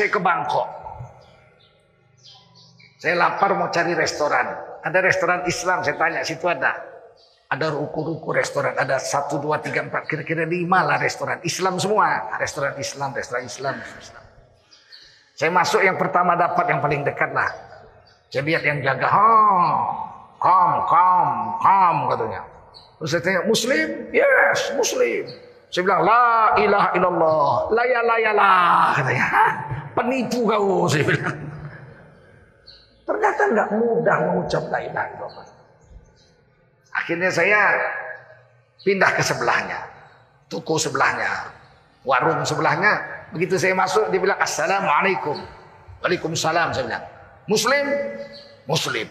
Saya ke Bangkok. Saya lapar mau cari restoran. Ada restoran Islam, saya tanya situ ada. Ada ruku-ruku restoran, ada satu, dua, tiga, empat, kira-kira lima lah restoran. Islam semua, restoran Islam, restoran Islam. Islam. Saya masuk yang pertama dapat yang paling dekat lah. Saya lihat yang jaga, oh, kom, kom, kom katanya. Terus saya tanya, Muslim? Yes, Muslim. Saya bilang, La ilaha illallah, laya laya lah. Katanya, penipu kau, saya bilang. Ternyata nggak mudah mengucap la ilaha illallah. Akhirnya saya pindah ke sebelahnya. Toko sebelahnya. Warung sebelahnya. Begitu saya masuk, dia bilang, Assalamualaikum. Waalaikumsalam, saya bilang. Muslim? Muslim.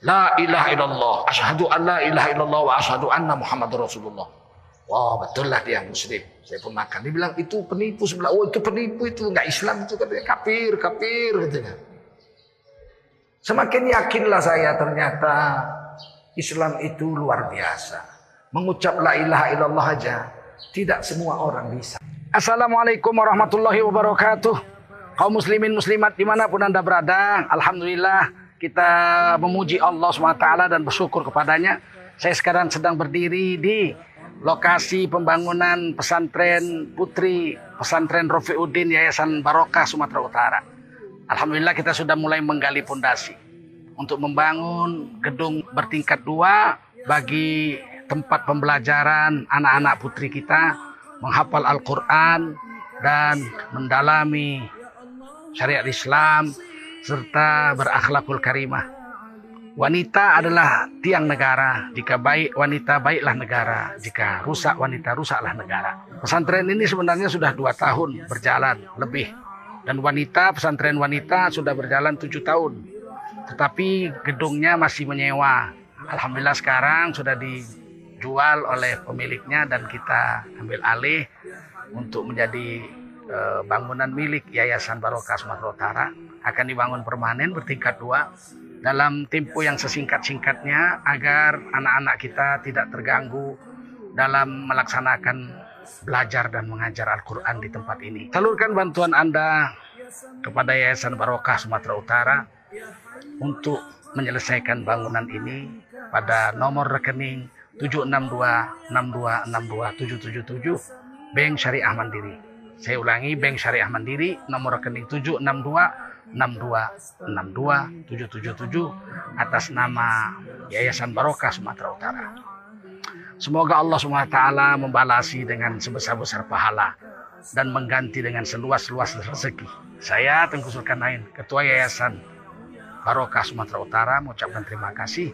La ilaha illallah. Ashadu an la ilaha illallah wa ashadu anna Muhammad Rasulullah. Wah betul lah dia muslim. Saya pun makan. Dia bilang itu penipu sebelah. Oh itu penipu itu nggak Islam itu katanya kafir kafir katanya. Semakin yakinlah saya ternyata Islam itu luar biasa. Mengucap la ilaha illallah aja tidak semua orang bisa. Assalamualaikum warahmatullahi wabarakatuh. Kaum muslimin muslimat di mana pun anda berada, alhamdulillah kita memuji Allah swt dan bersyukur kepadanya. Saya sekarang sedang berdiri di lokasi pembangunan pesantren putri pesantren Rofiuddin Yayasan Barokah Sumatera Utara. Alhamdulillah kita sudah mulai menggali pondasi untuk membangun gedung bertingkat dua bagi tempat pembelajaran anak-anak putri kita menghafal Al-Quran dan mendalami syariat Islam serta berakhlakul karimah. Wanita adalah tiang negara. Jika baik wanita, baiklah negara. Jika rusak wanita, rusaklah negara. Pesantren ini sebenarnya sudah dua tahun berjalan lebih. Dan wanita, pesantren wanita sudah berjalan tujuh tahun. Tetapi gedungnya masih menyewa. Alhamdulillah sekarang sudah dijual oleh pemiliknya dan kita ambil alih untuk menjadi eh, bangunan milik Yayasan Barokah Sumatera Utara. Akan dibangun permanen bertingkat dua dalam tempo yang sesingkat-singkatnya agar anak-anak kita tidak terganggu dalam melaksanakan belajar dan mengajar Al-Quran di tempat ini. Salurkan bantuan Anda kepada Yayasan Barokah Sumatera Utara untuk menyelesaikan bangunan ini pada nomor rekening 76262627777 Bank Syariah Mandiri. Saya ulangi Bank Syariah Mandiri nomor rekening 762 6262 atas nama Yayasan Barokah Sumatera Utara. Semoga Allah SWT membalasi dengan sebesar-besar pahala dan mengganti dengan seluas-luas rezeki. Saya Tengku Zulkarnain, Ketua Yayasan Barokah Sumatera Utara mengucapkan terima kasih.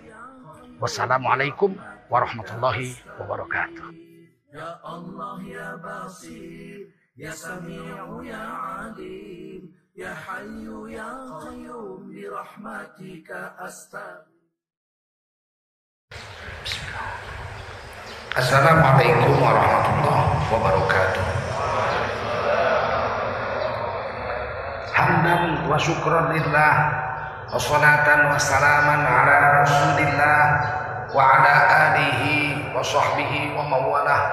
Wassalamualaikum warahmatullahi wabarakatuh. Ya Allah ya Basir, ya Sami'u ya Alim. يا حي يا قيوم برحمتك أستغفر. السلام عليكم ورحمة الله وبركاته. حمدا وشكرا لله وصلاة وسلاما على رسول الله وعلى آله وصحبه ومن والاه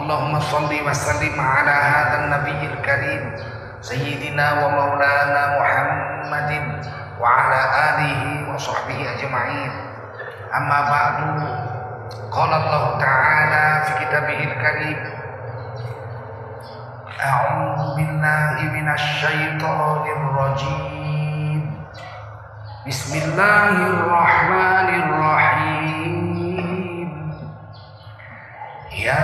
اللهم صل وسلم على هذا النبي الكريم Sayyidina wa Maulana Muhammadin wa ala wa sahbihi ajma'in. Amma ba'du. Qala Allah ta'ala fi kitabihil karim a'udzu billahi minasy syaithanir rajim bismillahirrahmanirrahim. Ya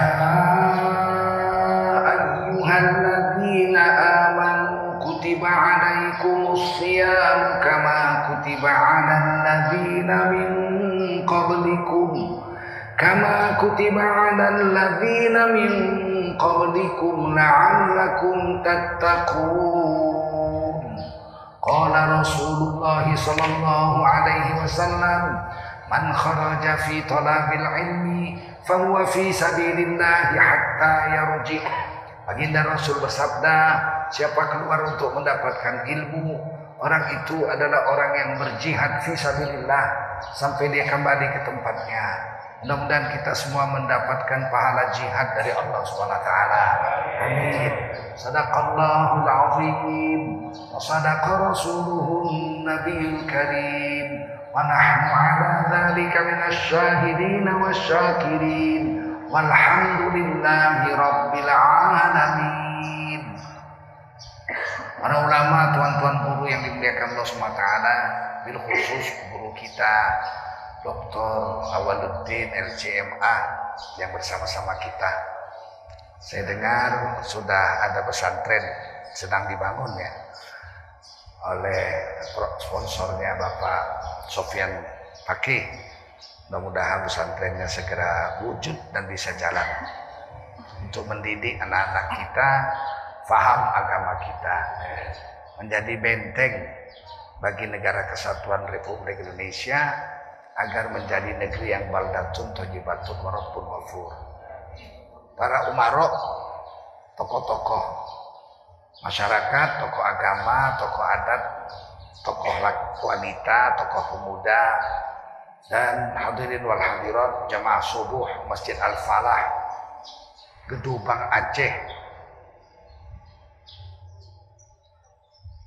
الصيام كما كتب على الذين من قبلكم كما كتب على الذين من قبلكم لعلكم تتقون. قال رسول الله صلى الله عليه وسلم من خرج في طلب العلم فهو في سبيل الله حتى يرجع. Baginda Rasul bersabda, siapa keluar untuk mendapatkan ilmu, Orang itu adalah orang yang berjihad fisabilillah sampai dia kembali ke tempatnya. Mudah-mudahan kita semua mendapatkan pahala jihad dari Allah Subhanahu taala. Amin. Sadaqallahul azim wa sadaqa rasuluhun nabiyul karim wa nahnu ala dzalika minasy syahidin wasyakirin walhamdulillahi rabbil alamin. Para ulama, tuan-tuan guru yang dimuliakan Allah SWT, bil khusus guru kita Dr. Awaluddin LCMA yang bersama-sama kita. Saya dengar sudah ada pesantren sedang dibangun ya oleh sponsornya Bapak Sofian Paki. Mudah-mudahan pesantrennya segera wujud dan bisa jalan untuk mendidik anak-anak kita faham agama kita menjadi benteng bagi negara kesatuan Republik Indonesia agar menjadi negeri yang baldatun tojibatun warabbun wafur. Para umarok, tokoh-tokoh masyarakat, tokoh agama, tokoh adat, tokoh wanita, tokoh pemuda, dan hadirin wal hadirat jamaah subuh Masjid Al-Falah Gedubang Aceh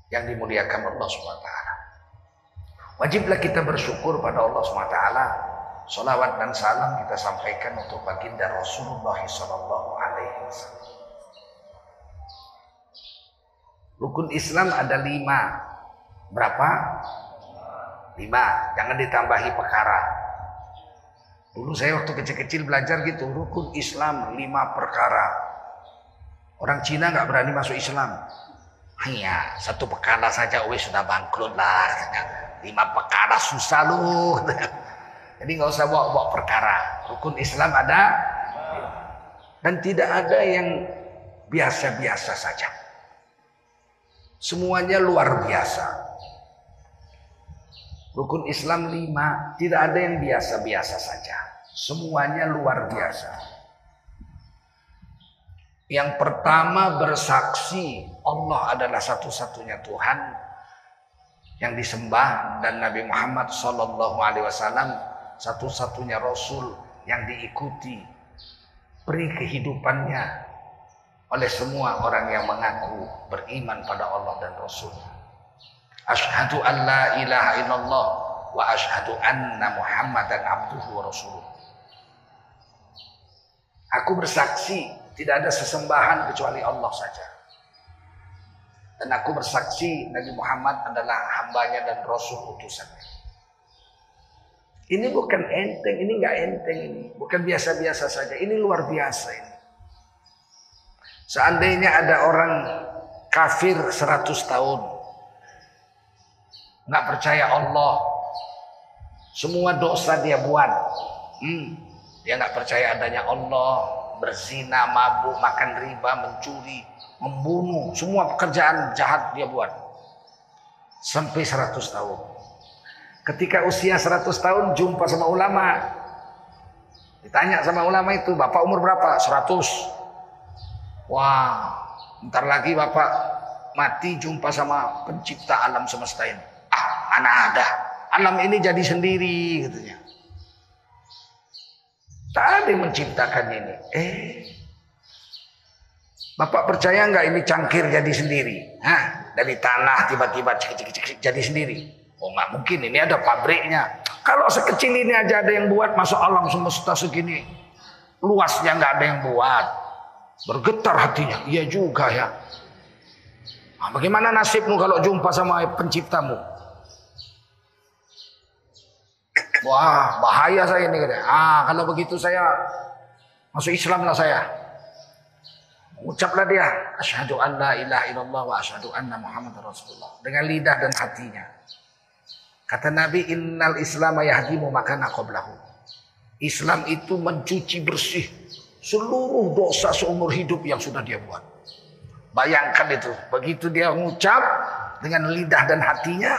yang dimuliakan Allah SWT. Wajiblah kita bersyukur pada Allah SWT. Salawat dan salam kita sampaikan untuk baginda Rasulullah Sallallahu Alaihi. Rukun Islam ada lima. Berapa? Lima. Jangan ditambahi perkara. Dulu saya waktu kecil-kecil belajar gitu. Rukun Islam lima perkara. Orang Cina nggak berani masuk Islam. Hanya satu perkara saja, wes sudah bangkrut lah lima perkara susah lu. Jadi nggak usah bawa-bawa perkara. Rukun Islam ada dan tidak ada yang biasa-biasa saja. Semuanya luar biasa. Rukun Islam lima, tidak ada yang biasa-biasa saja. Semuanya luar biasa. Yang pertama bersaksi Allah adalah satu-satunya Tuhan yang disembah dan Nabi Muhammad Shallallahu Alaihi Wasallam satu-satunya Rasul yang diikuti peri kehidupannya oleh semua orang yang mengaku beriman pada Allah dan Rasul. Ashhadu an la ilaha illallah wa ashhadu anna Muhammadan abduhu wa rasuluh. Aku bersaksi tidak ada sesembahan kecuali Allah saja. Dan aku bersaksi Nabi Muhammad adalah hambanya dan rasul utusannya. Ini bukan enteng, ini nggak enteng ini. Bukan biasa-biasa saja, ini luar biasa ini. Seandainya ada orang kafir 100 tahun. Nggak percaya Allah. Semua dosa dia buat. Hmm, dia nggak percaya adanya Allah. Berzina, mabuk, makan riba, mencuri, membunuh, semua pekerjaan jahat dia buat. Sampai 100 tahun. Ketika usia 100 tahun jumpa sama ulama. Ditanya sama ulama itu, Bapak umur berapa? 100. Wah, ntar lagi Bapak mati jumpa sama pencipta alam semesta ini. Mana ada. Alam ini jadi sendiri katanya. Tak ada yang menciptakan ini. Eh, Bapak percaya nggak ini cangkir jadi sendiri? Hah? Dari tanah tiba-tiba jadi sendiri? Oh nggak mungkin, ini ada pabriknya. Kalau sekecil ini aja ada yang buat, masuk alam semesta segini. Luasnya nggak ada yang buat. Bergetar hatinya, iya juga ya. Nah, bagaimana nasibmu kalau jumpa sama penciptamu? Wah, bahaya saya ini. Ah, kalau begitu saya masuk Islam lah saya. Ucaplah dia asyhadu an la ilaha illallah wa asyhadu anna muhammadar rasulullah dengan lidah dan hatinya. Kata Nabi innal islam yahdimu makana qablahu. Islam itu mencuci bersih seluruh dosa seumur hidup yang sudah dia buat. Bayangkan itu, begitu dia mengucap dengan lidah dan hatinya,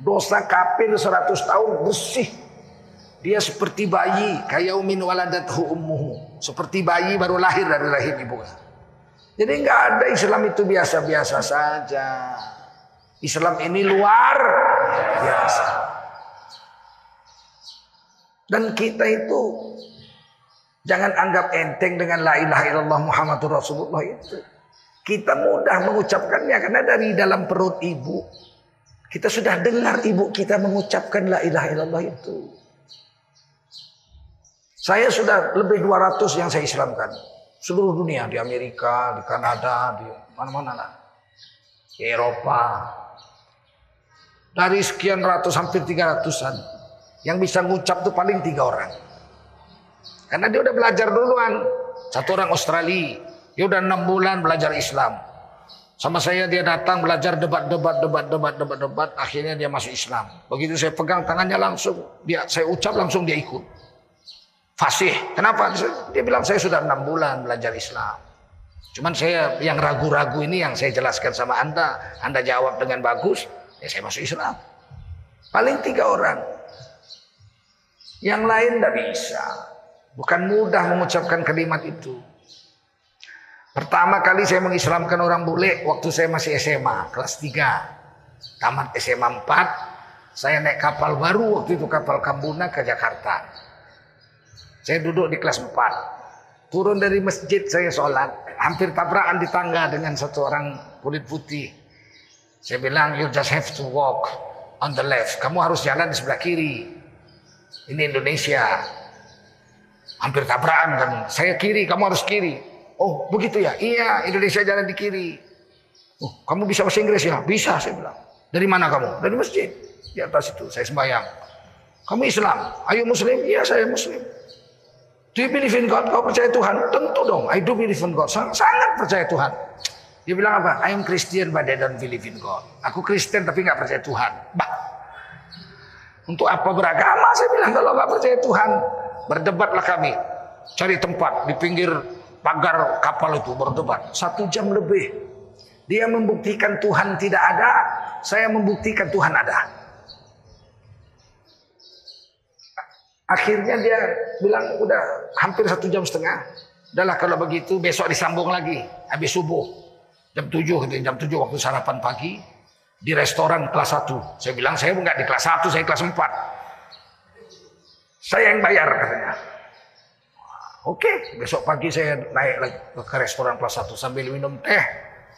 dosa kafir 100 tahun bersih. Dia seperti bayi, kayaumin waladathu ummuhu. Seperti bayi baru lahir dari rahim ibunya. Jadi nggak ada Islam itu biasa-biasa saja. Islam ini luar biasa. Dan kita itu jangan anggap enteng dengan la ilaha illallah Muhammadur Rasulullah itu. Kita mudah mengucapkannya karena dari dalam perut ibu kita sudah dengar ibu kita mengucapkan la ilaha illallah itu. Saya sudah lebih 200 yang saya Islamkan. Seluruh dunia, di Amerika, di Kanada, di mana-mana. Di Eropa. Dari sekian ratus, hampir 300-an. Yang bisa ngucap tuh paling tiga orang. Karena dia udah belajar duluan. Satu orang Australia. Dia udah enam bulan belajar Islam. Sama saya dia datang belajar debat, debat, debat, debat, debat, debat. Akhirnya dia masuk Islam. Begitu saya pegang tangannya langsung, dia saya ucap langsung dia ikut. Fasih. Kenapa? Dia bilang saya sudah enam bulan belajar Islam. Cuman saya yang ragu-ragu ini yang saya jelaskan sama anda. Anda jawab dengan bagus, ya saya masuk Islam. Paling tiga orang. Yang lain tidak bisa. Bukan mudah mengucapkan kalimat itu. Pertama kali saya mengislamkan orang bule waktu saya masih SMA, kelas 3. Tamat SMA 4, saya naik kapal baru waktu itu kapal Kambuna ke Jakarta. Saya duduk di kelas 4. Turun dari masjid saya sholat. Hampir tabrakan di tangga dengan satu orang kulit putih. Saya bilang, you just have to walk on the left. Kamu harus jalan di sebelah kiri. Ini Indonesia. Hampir tabrakan kan. Saya kiri, kamu harus kiri. Oh begitu ya? Iya Indonesia jalan di kiri. Oh kamu bisa bahasa Inggris ya? Bisa saya bilang. Dari mana kamu? Dari masjid. Di atas itu saya sembahyang. Kamu Islam? Ayo Muslim? Iya saya Muslim. Do you believe in God? Kau percaya Tuhan? Tentu dong. I do believe in God. Sangat, sangat percaya Tuhan. Dia bilang apa? I am Christian but I don't believe in God. Aku Kristen tapi nggak percaya Tuhan. Bah. Untuk apa beragama? Saya bilang kalau nggak percaya Tuhan, berdebatlah kami. Cari tempat di pinggir pagar kapal itu berdebat satu jam lebih. Dia membuktikan Tuhan tidak ada, saya membuktikan Tuhan ada. Akhirnya dia bilang udah hampir satu jam setengah. Udahlah kalau begitu besok disambung lagi habis subuh jam tujuh jam tujuh waktu sarapan pagi di restoran kelas satu. Saya bilang saya enggak di kelas satu, saya kelas empat. Saya yang bayar katanya. Oke, besok pagi saya naik lagi ke restoran kelas 1 sambil minum teh,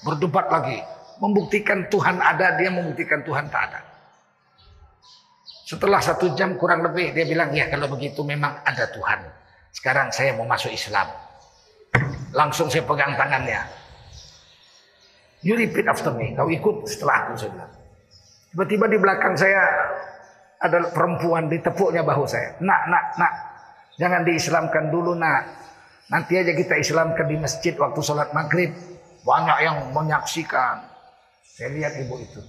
berdebat lagi. Membuktikan Tuhan ada, dia membuktikan Tuhan tak ada. Setelah satu jam kurang lebih, dia bilang, ya kalau begitu memang ada Tuhan. Sekarang saya mau masuk Islam. Langsung saya pegang tangannya. You repeat after me. Kau ikut setelah aku, saya bilang. Tiba-tiba di belakang saya ada perempuan ditepuknya bahu saya. Nak, nak, nak. Jangan diislamkan dulu nak. Nanti aja kita islamkan di masjid waktu sholat maghrib. Banyak yang menyaksikan. Saya lihat ibu itu.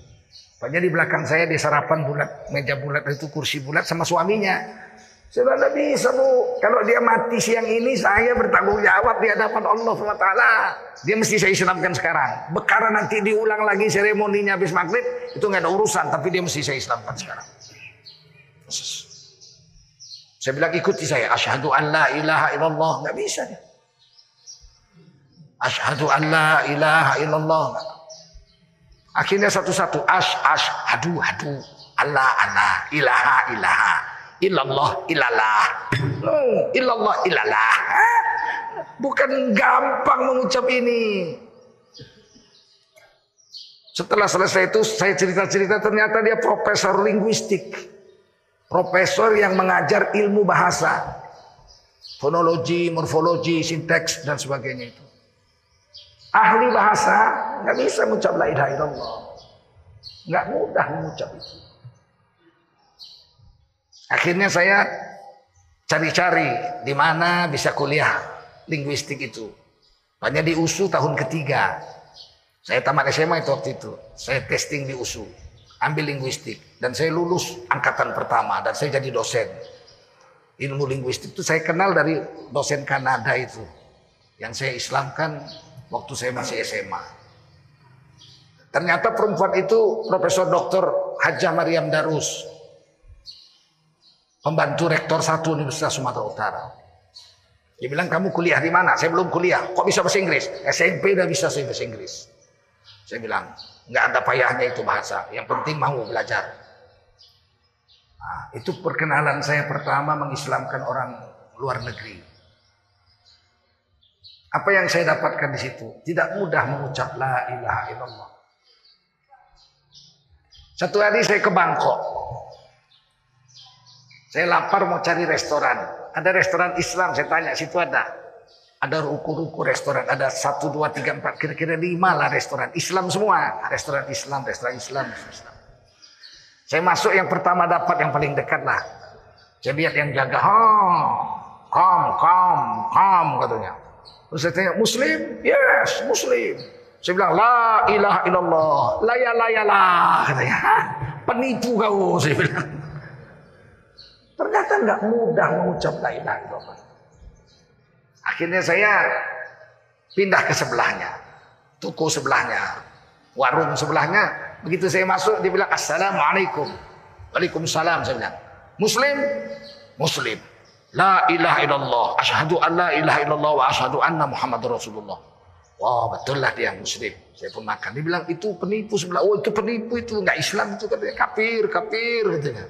Banyak di belakang saya di sarapan bulat, meja bulat itu kursi bulat sama suaminya. Saya bilang, bisa bu. Kalau dia mati siang ini, saya bertanggung jawab di hadapan Allah SWT. Dia mesti saya islamkan sekarang. Bekara nanti diulang lagi seremoninya habis maghrib, itu nggak ada urusan. Tapi dia mesti saya islamkan sekarang. Saya bilang ikuti saya. Asyhadu an la ilaha illallah. Nggak bisa. Asyhadu an la ilaha illallah. Akhirnya satu-satu. Ash, ash, hadu, hadu. Allah, Allah. Ilaha, ilaha. Illallah, ilallah. Hmm, illallah, ilallah. Bukan gampang mengucap ini. Setelah selesai itu saya cerita-cerita ternyata dia profesor linguistik. Profesor yang mengajar ilmu bahasa. Fonologi, morfologi, sinteks, dan sebagainya itu. Ahli bahasa nggak bisa mengucap la ilaha illallah. Nggak mudah mengucap itu. Akhirnya saya cari-cari di mana bisa kuliah linguistik itu. Banyak di USU tahun ketiga. Saya tamat SMA itu waktu itu. Saya testing di USU ambil linguistik dan saya lulus angkatan pertama dan saya jadi dosen. Ilmu linguistik itu saya kenal dari dosen Kanada itu yang saya Islamkan waktu saya masih SMA. Ternyata perempuan itu Profesor Dr. Hajah Mariam Darus. Pembantu rektor satu Universitas Sumatera Utara. Dia bilang kamu kuliah di mana? Saya belum kuliah. Kok bisa bahasa Inggris? SMP udah bisa saya bahasa Inggris. Saya bilang, nggak ada payahnya itu bahasa. Yang penting mau belajar. Nah, itu perkenalan saya pertama mengislamkan orang luar negeri. Apa yang saya dapatkan di situ? Tidak mudah mengucap la ilaha illallah. Satu hari saya ke Bangkok. Saya lapar mau cari restoran. Ada restoran Islam, saya tanya situ ada. Ada ruku-ruku restoran, ada satu, dua, tiga, empat, kira-kira lima lah restoran. Islam semua, restoran Islam, restoran Islam, Islam. Saya masuk yang pertama dapat yang paling dekat lah. Saya lihat yang jaga, oh, kom, kom, kom katanya. Terus saya tanya, Muslim? Yes, Muslim. Saya bilang, La ilaha illallah, laya laya lah. Katanya, penipu kau, saya bilang. Ternyata nggak mudah mengucap la ilaha illallah. Akhirnya saya pindah ke sebelahnya. Toko sebelahnya. Warung sebelahnya. Begitu saya masuk, dia bilang, Assalamualaikum. Waalaikumsalam, saya bilang. Muslim? Muslim. La ilaha illallah. Ashadu an la ilaha illallah wa ashadu anna Muhammad Rasulullah. Wah betul lah dia muslim. Saya pun makan. Dia bilang itu penipu sebelah. Oh itu penipu itu nggak Islam itu katanya kafir kafir katanya.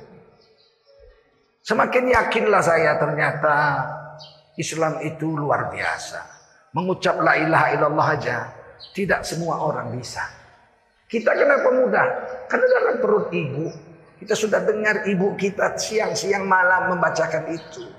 Semakin yakinlah saya ternyata Islam itu luar biasa. Mengucap la ilaha illallah aja tidak semua orang bisa. Kita kenapa mudah? Karena dalam perut ibu kita sudah dengar ibu kita siang-siang malam membacakan itu.